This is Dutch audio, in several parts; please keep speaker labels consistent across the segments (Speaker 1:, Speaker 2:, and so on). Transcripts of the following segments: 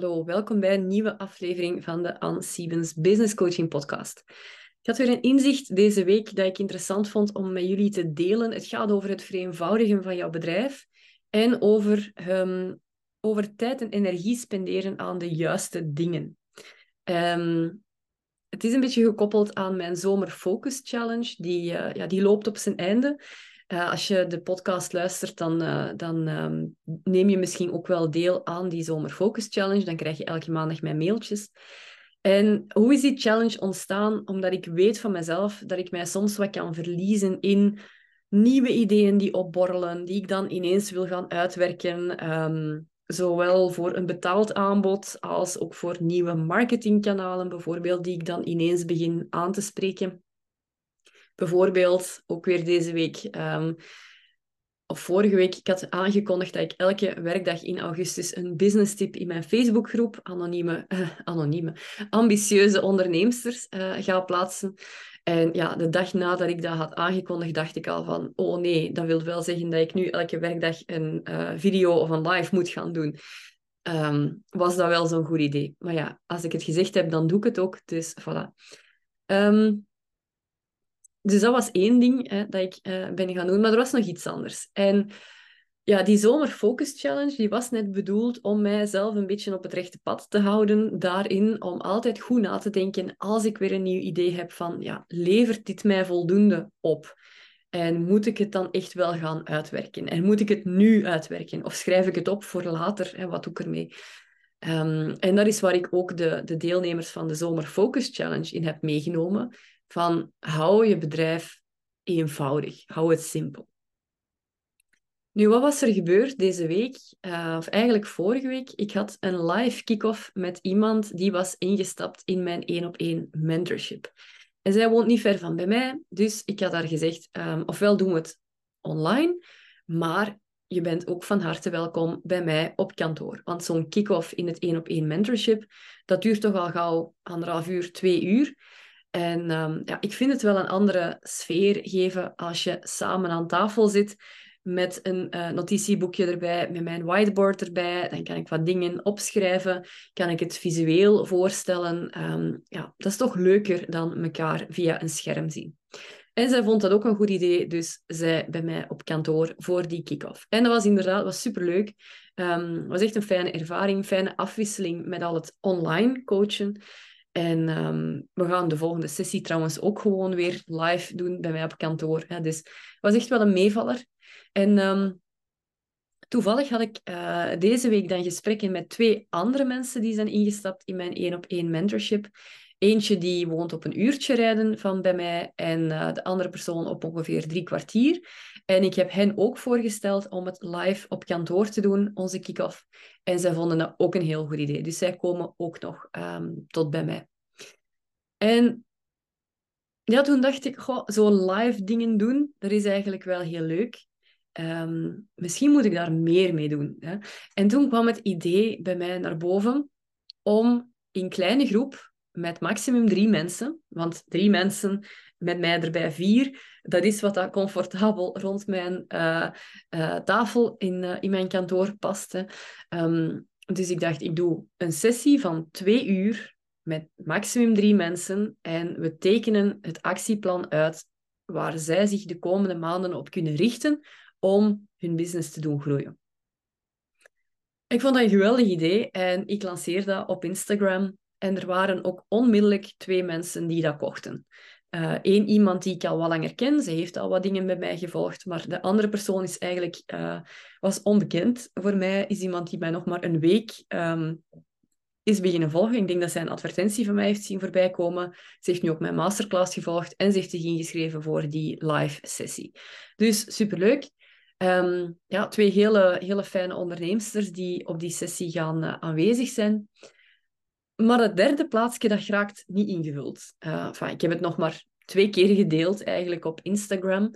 Speaker 1: Hallo, welkom bij een nieuwe aflevering van de Anne Siebens Business Coaching Podcast. Ik had weer een inzicht deze week dat ik interessant vond om met jullie te delen. Het gaat over het vereenvoudigen van jouw bedrijf en over, um, over tijd en energie spenderen aan de juiste dingen. Um, het is een beetje gekoppeld aan mijn Zomer Focus Challenge. Die, uh, ja, die loopt op zijn einde. Uh, als je de podcast luistert, dan, uh, dan um, neem je misschien ook wel deel aan die Zomer Focus Challenge. Dan krijg je elke maandag mijn mailtjes. En hoe is die challenge ontstaan? Omdat ik weet van mezelf dat ik mij soms wat kan verliezen in nieuwe ideeën die opborrelen, die ik dan ineens wil gaan uitwerken. Um, zowel voor een betaald aanbod als ook voor nieuwe marketingkanalen, bijvoorbeeld, die ik dan ineens begin aan te spreken. Bijvoorbeeld, ook weer deze week, um, of vorige week, ik had aangekondigd dat ik elke werkdag in augustus een business tip in mijn Facebookgroep, anonieme, uh, anonieme ambitieuze onderneemsters, uh, ga plaatsen. En ja, de dag nadat ik dat had aangekondigd, dacht ik al van, oh nee, dat wil wel zeggen dat ik nu elke werkdag een uh, video of een live moet gaan doen. Um, was dat wel zo'n goed idee. Maar ja, als ik het gezegd heb, dan doe ik het ook. Dus voilà. Um, dus dat was één ding hè, dat ik uh, ben gaan doen, maar er was nog iets anders. En ja, die Zomer Focus Challenge die was net bedoeld om mijzelf een beetje op het rechte pad te houden. Daarin om altijd goed na te denken als ik weer een nieuw idee heb van, ja, levert dit mij voldoende op? En moet ik het dan echt wel gaan uitwerken? En moet ik het nu uitwerken? Of schrijf ik het op voor later? Hè, wat doe ik ermee? Um, en dat is waar ik ook de, de deelnemers van de Zomer Focus Challenge in heb meegenomen. Van hou je bedrijf eenvoudig, hou het simpel. Nu, wat was er gebeurd deze week? Uh, of eigenlijk vorige week. Ik had een live kick-off met iemand die was ingestapt in mijn één op één mentorship. En zij woont niet ver van bij mij, dus ik had haar gezegd, um, ofwel doen we het online, maar je bent ook van harte welkom bij mij op kantoor. Want zo'n kick-off in het één op één mentorship, dat duurt toch al gauw anderhalf uur, twee uur. En um, ja, ik vind het wel een andere sfeer geven als je samen aan tafel zit met een uh, notitieboekje erbij, met mijn whiteboard erbij. Dan kan ik wat dingen opschrijven, kan ik het visueel voorstellen. Um, ja, dat is toch leuker dan elkaar via een scherm zien. En zij vond dat ook een goed idee, dus zij bij mij op kantoor voor die kick-off. En dat was inderdaad was superleuk. Het was echt een fijne ervaring, fijne afwisseling met al het online coachen. En um, we gaan de volgende sessie trouwens ook gewoon weer live doen bij mij op kantoor. Hè. Dus het was echt wel een meevaller. En um, toevallig had ik uh, deze week dan gesprekken met twee andere mensen die zijn ingestapt in mijn één op één mentorship. Eentje die woont op een uurtje rijden van bij mij en uh, de andere persoon op ongeveer drie kwartier. En ik heb hen ook voorgesteld om het live op kantoor te doen, onze kick-off. En zij vonden dat ook een heel goed idee. Dus zij komen ook nog um, tot bij mij. En ja, toen dacht ik, goh, zo live dingen doen, dat is eigenlijk wel heel leuk. Um, misschien moet ik daar meer mee doen. Hè? En toen kwam het idee bij mij naar boven om in kleine groep met maximum drie mensen, want drie mensen met mij erbij vier, dat is wat dat comfortabel rond mijn uh, uh, tafel in, uh, in mijn kantoor paste. Um, dus ik dacht, ik doe een sessie van twee uur met maximum drie mensen en we tekenen het actieplan uit waar zij zich de komende maanden op kunnen richten om hun business te doen groeien. Ik vond dat een geweldig idee en ik lanceerde dat op Instagram. En er waren ook onmiddellijk twee mensen die dat kochten. Eén uh, iemand die ik al wat langer ken, ze heeft al wat dingen bij mij gevolgd, maar de andere persoon is eigenlijk, uh, was onbekend voor mij. Is iemand die mij nog maar een week um, is beginnen volgen. Ik denk dat zij een advertentie van mij heeft zien voorbij komen. Ze heeft nu ook mijn masterclass gevolgd en ze heeft zich ingeschreven voor die live sessie. Dus superleuk. Um, ja, twee hele, hele fijne onderneemsters die op die sessie gaan uh, aanwezig zijn. Maar het derde plaatsje, dat raakt niet ingevuld. Enfin, ik heb het nog maar twee keer gedeeld eigenlijk op Instagram.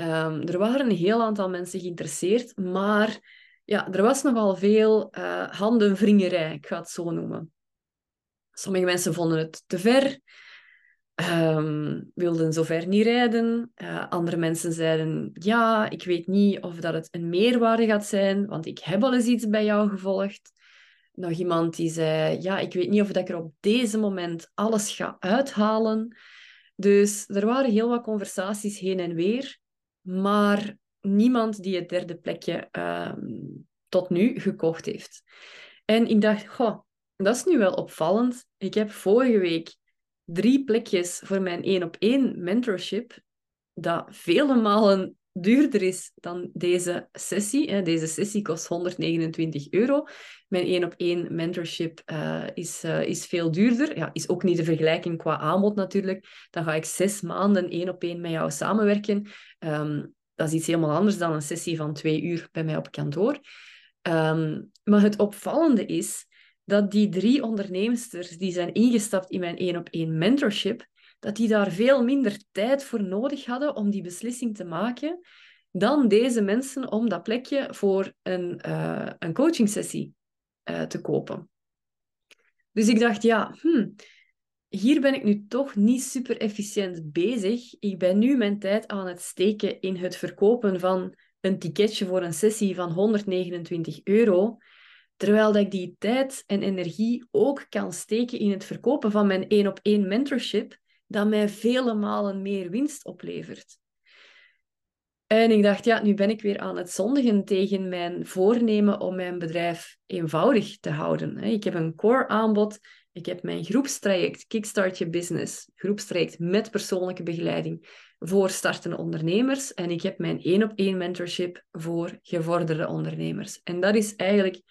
Speaker 1: Um, er waren een heel aantal mensen geïnteresseerd, maar ja, er was nogal veel uh, handenwringerij, ik ga het zo noemen. Sommige mensen vonden het te ver, um, wilden zover niet rijden. Uh, andere mensen zeiden, ja, ik weet niet of dat het een meerwaarde gaat zijn, want ik heb al eens iets bij jou gevolgd. Nog iemand die zei, ja, ik weet niet of ik er op deze moment alles ga uithalen. Dus er waren heel wat conversaties heen en weer, maar niemand die het derde plekje ehm, tot nu gekocht heeft. En ik dacht, goh, dat is nu wel opvallend. Ik heb vorige week drie plekjes voor mijn één op één mentorship, dat vele malen duurder is dan deze sessie. Deze sessie kost 129 euro. Mijn één op één mentorship uh, is, uh, is veel duurder. Ja, is ook niet de vergelijking qua aanbod natuurlijk. Dan ga ik zes maanden één op één met jou samenwerken. Um, dat is iets helemaal anders dan een sessie van twee uur bij mij op kantoor. Um, maar het opvallende is dat die drie ondernemsters die zijn ingestapt in mijn één op één mentorship, dat die daar veel minder tijd voor nodig hadden om die beslissing te maken dan deze mensen om dat plekje voor een, uh, een coachingsessie uh, te kopen. Dus ik dacht, ja, hmm, hier ben ik nu toch niet super efficiënt bezig. Ik ben nu mijn tijd aan het steken in het verkopen van een ticketje voor een sessie van 129 euro. Terwijl dat ik die tijd en energie ook kan steken in het verkopen van mijn één op één mentorship, dat mij vele malen meer winst oplevert. En ik dacht, ja, nu ben ik weer aan het zondigen tegen mijn voornemen om mijn bedrijf eenvoudig te houden. Ik heb een core aanbod, ik heb mijn groepstraject Kickstart Je Business, groepstraject met persoonlijke begeleiding voor startende ondernemers. En ik heb mijn één op één mentorship voor gevorderde ondernemers. En dat is eigenlijk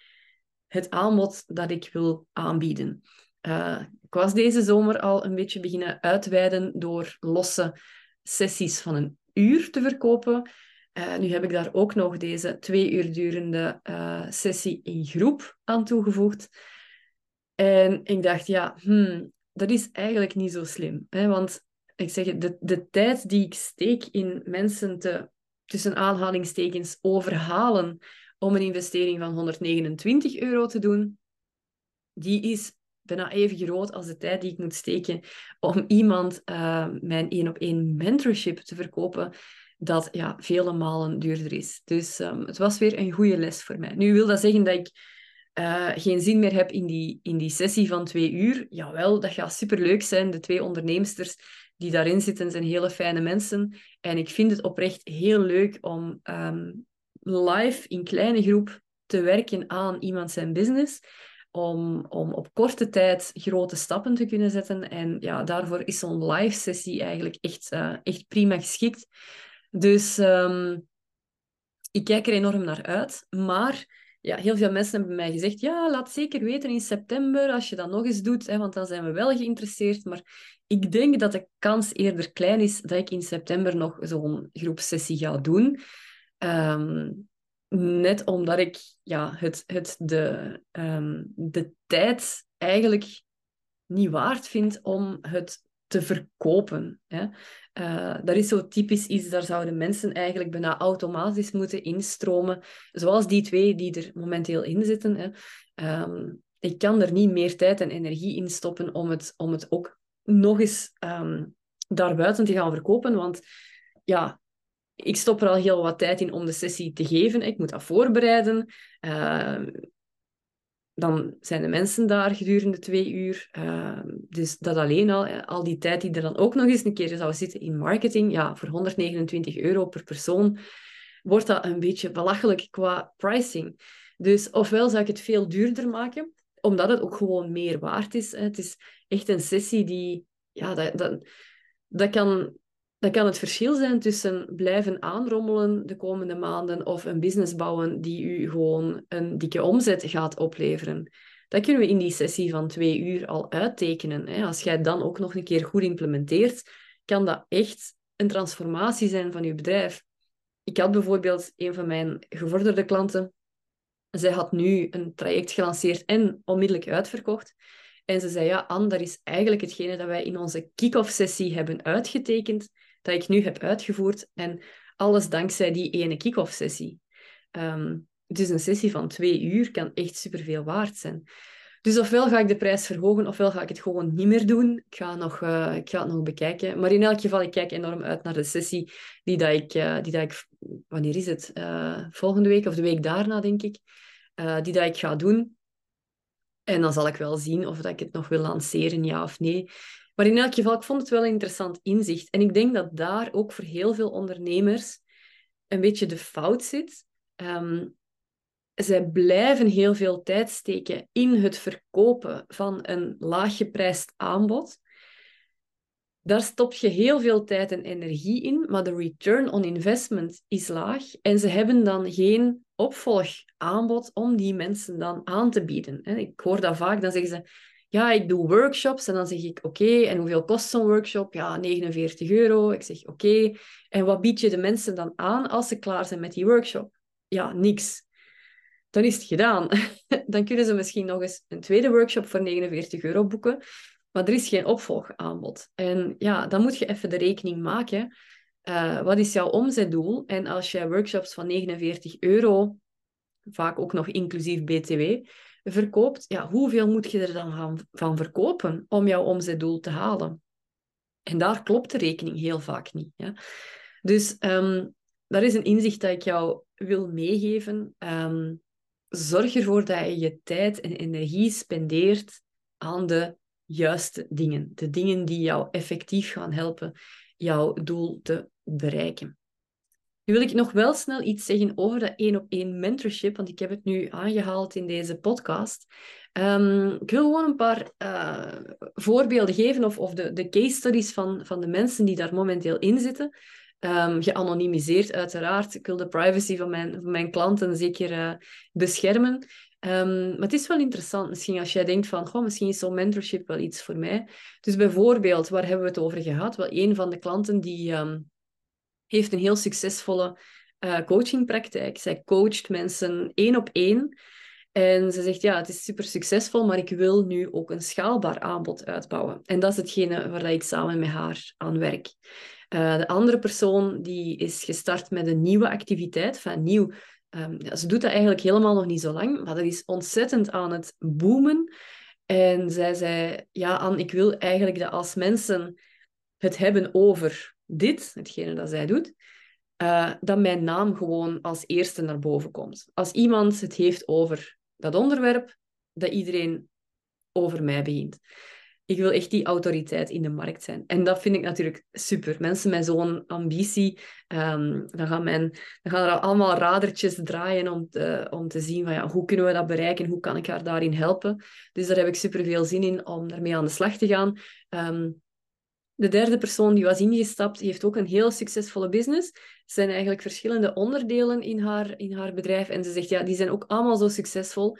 Speaker 1: het aanbod dat ik wil aanbieden. Uh, ik was deze zomer al een beetje beginnen uitweiden door losse sessies van een uur te verkopen. Uh, nu heb ik daar ook nog deze twee uur durende uh, sessie in groep aan toegevoegd. En ik dacht, ja, hmm, dat is eigenlijk niet zo slim. Hè? Want ik zeg de, de tijd die ik steek in mensen te, tussen aanhalingstekens, overhalen om een investering van 129 euro te doen, die is bijna even groot als de tijd die ik moet steken om iemand uh, mijn één op één mentorship te verkopen, dat ja, vele malen duurder is. Dus um, het was weer een goede les voor mij. Nu wil dat zeggen dat ik uh, geen zin meer heb in die, in die sessie van twee uur. Jawel, dat gaat superleuk zijn. De twee onderneemsters die daarin zitten zijn hele fijne mensen. En ik vind het oprecht heel leuk om um, live in kleine groep te werken aan iemand zijn business om, om op korte tijd grote stappen te kunnen zetten. En ja, daarvoor is zo'n live sessie eigenlijk echt, uh, echt prima geschikt. Dus um, ik kijk er enorm naar uit. Maar ja, heel veel mensen hebben mij gezegd, ja, laat zeker weten in september als je dat nog eens doet, hè, want dan zijn we wel geïnteresseerd. Maar ik denk dat de kans eerder klein is dat ik in september nog zo'n groepsessie ga doen. Um, net omdat ik ja, het, het de, um, de tijd eigenlijk niet waard vind om het te verkopen. Hè. Uh, dat is zo typisch iets, daar zouden mensen eigenlijk bijna automatisch moeten instromen, zoals die twee die er momenteel in zitten. Hè. Um, ik kan er niet meer tijd en energie in stoppen om het, om het ook nog eens um, daarbuiten te gaan verkopen, want ja, ik stop er al heel wat tijd in om de sessie te geven. Ik moet dat voorbereiden. Uh, dan zijn de mensen daar gedurende twee uur. Uh, dus dat alleen al, al die tijd die er dan ook nog eens een keer zou zitten in marketing, ja, voor 129 euro per persoon, wordt dat een beetje belachelijk qua pricing. Dus ofwel zou ik het veel duurder maken, omdat het ook gewoon meer waard is. Het is echt een sessie die, ja, dat, dat, dat kan dat kan het verschil zijn tussen blijven aanrommelen de komende maanden of een business bouwen die u gewoon een dikke omzet gaat opleveren. Dat kunnen we in die sessie van twee uur al uittekenen. Als jij dan ook nog een keer goed implementeert, kan dat echt een transformatie zijn van je bedrijf. Ik had bijvoorbeeld een van mijn gevorderde klanten. Zij had nu een traject gelanceerd en onmiddellijk uitverkocht. En ze zei, ja, Anne, dat is eigenlijk hetgene dat wij in onze kick-off sessie hebben uitgetekend dat ik nu heb uitgevoerd. En alles dankzij die ene kick-off sessie. Um, dus een sessie van twee uur kan echt superveel waard zijn. Dus ofwel ga ik de prijs verhogen, ofwel ga ik het gewoon niet meer doen. Ik ga, nog, uh, ik ga het nog bekijken. Maar in elk geval, ik kijk enorm uit naar de sessie die, dat ik, uh, die dat ik... Wanneer is het? Uh, volgende week of de week daarna, denk ik. die dat ik ga doen. En dan zal ik wel zien of dat ik het nog wil lanceren, ja of nee. Maar in elk geval, ik vond het wel een interessant inzicht. En ik denk dat daar ook voor heel veel ondernemers een beetje de fout zit. Um, zij blijven heel veel tijd steken in het verkopen van een laaggeprijsd aanbod. Daar stop je heel veel tijd en energie in, maar de return on investment is laag en ze hebben dan geen opvolgaanbod om die mensen dan aan te bieden. Ik hoor dat vaak, dan zeggen ze, ja, ik doe workshops en dan zeg ik, oké, en hoeveel kost zo'n workshop? Ja, 49 euro. Ik zeg, oké, en wat bied je de mensen dan aan als ze klaar zijn met die workshop? Ja, niks. Dan is het gedaan. dan kunnen ze misschien nog eens een tweede workshop voor 49 euro boeken. Maar er is geen opvolgaanbod. En ja, dan moet je even de rekening maken. Uh, wat is jouw omzetdoel? En als je workshops van 49 euro, vaak ook nog inclusief BTW, verkoopt, ja, hoeveel moet je er dan van, van verkopen om jouw omzetdoel te halen? En daar klopt de rekening heel vaak niet. Ja? Dus um, dat is een inzicht dat ik jou wil meegeven. Um, zorg ervoor dat je je tijd en energie spendeert aan de juiste dingen. De dingen die jou effectief gaan helpen jouw doel te bereiken. Nu wil ik nog wel snel iets zeggen over dat één op één mentorship, want ik heb het nu aangehaald in deze podcast. Um, ik wil gewoon een paar uh, voorbeelden geven of, of de, de case studies van, van de mensen die daar momenteel in zitten. Um, geanonimiseerd uiteraard. Ik wil de privacy van mijn, van mijn klanten zeker uh, beschermen. Um, maar het is wel interessant, misschien als jij denkt van, goh, misschien is zo'n mentorship wel iets voor mij. Dus bijvoorbeeld, waar hebben we het over gehad? Wel, een van de klanten die heeft een heel succesvolle uh, coachingpraktijk. Zij coacht mensen één op één. En ze zegt, ja, het is super succesvol, maar ik wil nu ook een schaalbaar aanbod uitbouwen. En dat is hetgene waar ik samen met haar aan werk. Uh, de andere persoon die is gestart met een nieuwe activiteit, van nieuw. Ja, ze doet dat eigenlijk helemaal nog niet zo lang, maar dat is ontzettend aan het boomen. En zij zei, ja, Anne, ik wil eigenlijk dat als mensen het hebben over dit, hetgene dat zij doet, uh, dat mijn naam gewoon als eerste naar boven komt. Als iemand het heeft over dat onderwerp, dat iedereen over mij begint. Ik wil echt die autoriteit in de markt zijn. En dat vind ik natuurlijk super. Mensen met zo'n ambitie, um, dan, gaan dan gaan er allemaal radertjes draaien om te, om te zien van, ja, hoe kunnen we dat bereiken, hoe kan ik haar daarin helpen. Dus daar heb ik super veel zin in om daarmee aan de slag te gaan. Um, de derde persoon die was ingestapt, heeft ook een heel succesvolle business. Er zijn eigenlijk verschillende onderdelen in haar, in haar bedrijf. En ze zegt, ja, die zijn ook allemaal zo succesvol.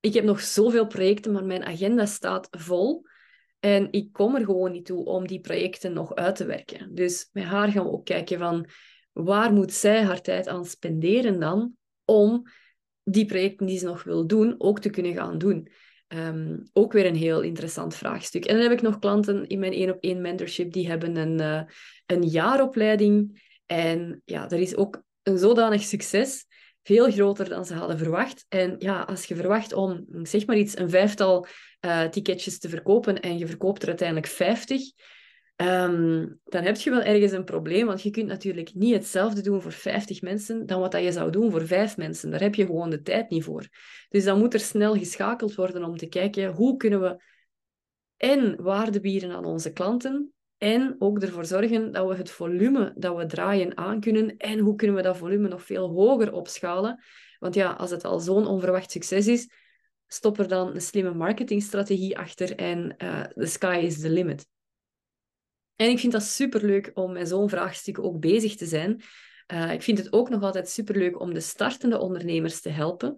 Speaker 1: Ik heb nog zoveel projecten, maar mijn agenda staat vol. En ik kom er gewoon niet toe om die projecten nog uit te werken. Dus met haar gaan we ook kijken van, waar moet zij haar tijd aan spenderen dan, om die projecten die ze nog wil doen, ook te kunnen gaan doen. Um, ook weer een heel interessant vraagstuk. En dan heb ik nog klanten in mijn één op één mentorship die hebben een, uh, een jaaropleiding. En ja, dat is ook een zodanig succes, veel groter dan ze hadden verwacht. En ja, als je verwacht om, zeg maar iets, een vijftal uh, ticketjes te verkopen en je verkoopt er uiteindelijk vijftig, Um, dan heb je wel ergens een probleem, want je kunt natuurlijk niet hetzelfde doen voor 50 mensen dan wat dat je zou doen voor vijf mensen. Daar heb je gewoon de tijd niet voor. Dus dan moet er snel geschakeld worden om te kijken hoe kunnen we en waarde bieden aan onze klanten en ook ervoor zorgen dat we het volume dat we draaien aan kunnen en hoe kunnen we dat volume nog veel hoger opschalen. Want ja, als het al zo'n onverwacht succes is, stop er dan een slimme marketingstrategie achter en uh, the sky is the limit. En ik vind dat superleuk om met zo'n vraagstuk ook bezig te zijn. Uh, ik vind het ook nog altijd superleuk om de startende ondernemers te helpen.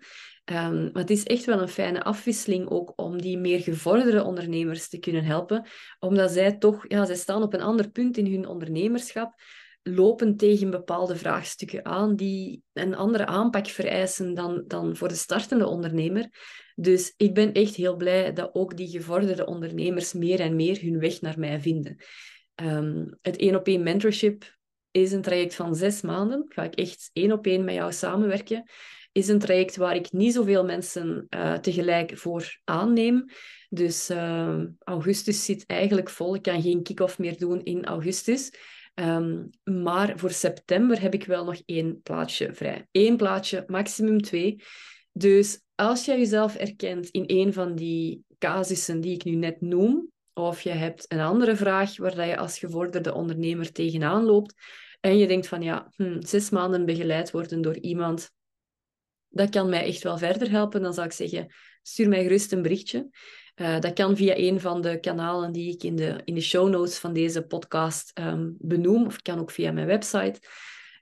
Speaker 1: Um, maar het is echt wel een fijne afwisseling ook om die meer gevorderde ondernemers te kunnen helpen. Omdat zij toch, ja, zij staan op een ander punt in hun ondernemerschap, lopen tegen bepaalde vraagstukken aan die een andere aanpak vereisen dan, dan voor de startende ondernemer. Dus ik ben echt heel blij dat ook die gevorderde ondernemers meer en meer hun weg naar mij vinden. Um, het één op één mentorship is een traject van zes maanden. Ga ik echt één op één met jou samenwerken. Is een traject waar ik niet zoveel mensen uh, tegelijk voor aanneem. Dus uh, augustus zit eigenlijk vol. Ik kan geen kick-off meer doen in augustus. Um, maar voor september heb ik wel nog één plaatsje vrij. Eén plaatsje, maximum twee. Dus als jij jezelf erkent in een van die casussen die ik nu net noem, of je hebt een andere vraag waar je als gevorderde ondernemer tegenaan loopt, en je denkt van ja, hm, zes maanden begeleid worden door iemand, dat kan mij echt wel verder helpen, dan zou ik zeggen, stuur mij gerust een berichtje. Uh, dat kan via een van de kanalen die ik in de, in de show notes van deze podcast um, benoem, of kan ook via mijn website.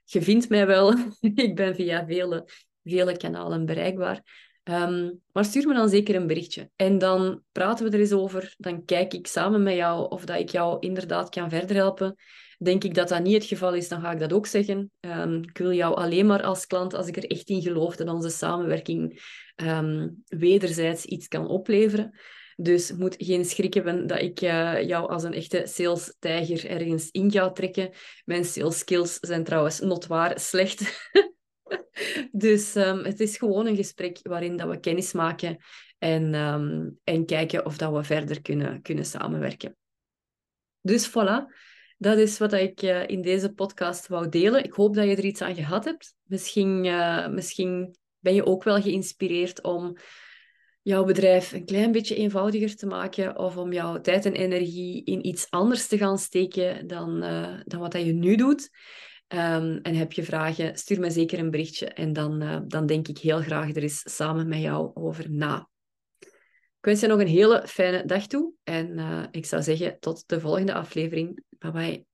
Speaker 1: Je vindt mij wel, ik ben via vele, vele kanalen bereikbaar. Um, maar stuur me dan zeker een berichtje. En dan praten we er eens over. Dan kijk ik samen met jou of dat ik jou inderdaad kan verder helpen. Denk ik dat dat niet het geval is, dan ga ik dat ook zeggen. Um, ik wil jou alleen maar als klant, als ik er echt in geloof dat onze samenwerking um, wederzijds iets kan opleveren. Dus moet geen schrik hebben dat ik uh, jou als een echte sales-tijger ergens in ga trekken. Mijn sales skills zijn trouwens notwaar slecht. dus um, het is gewoon een gesprek waarin dat we kennis maken en, um, en kijken of dat we verder kunnen, kunnen samenwerken. Dus voilà, dat is wat ik uh, in deze podcast wou delen. Ik hoop dat je er iets aan gehad hebt. Misschien, uh, misschien ben je ook wel geïnspireerd om jouw bedrijf een klein beetje eenvoudiger te maken of om jouw tijd en energie in iets anders te gaan steken dan, uh, dan wat dat je nu doet. Um, en heb je vragen, stuur me zeker een berichtje en dan, uh, dan denk ik heel graag er eens samen met jou over na. Ik wens je nog een hele fijne dag toe en uh, ik zou zeggen tot de volgende aflevering. Bye bye.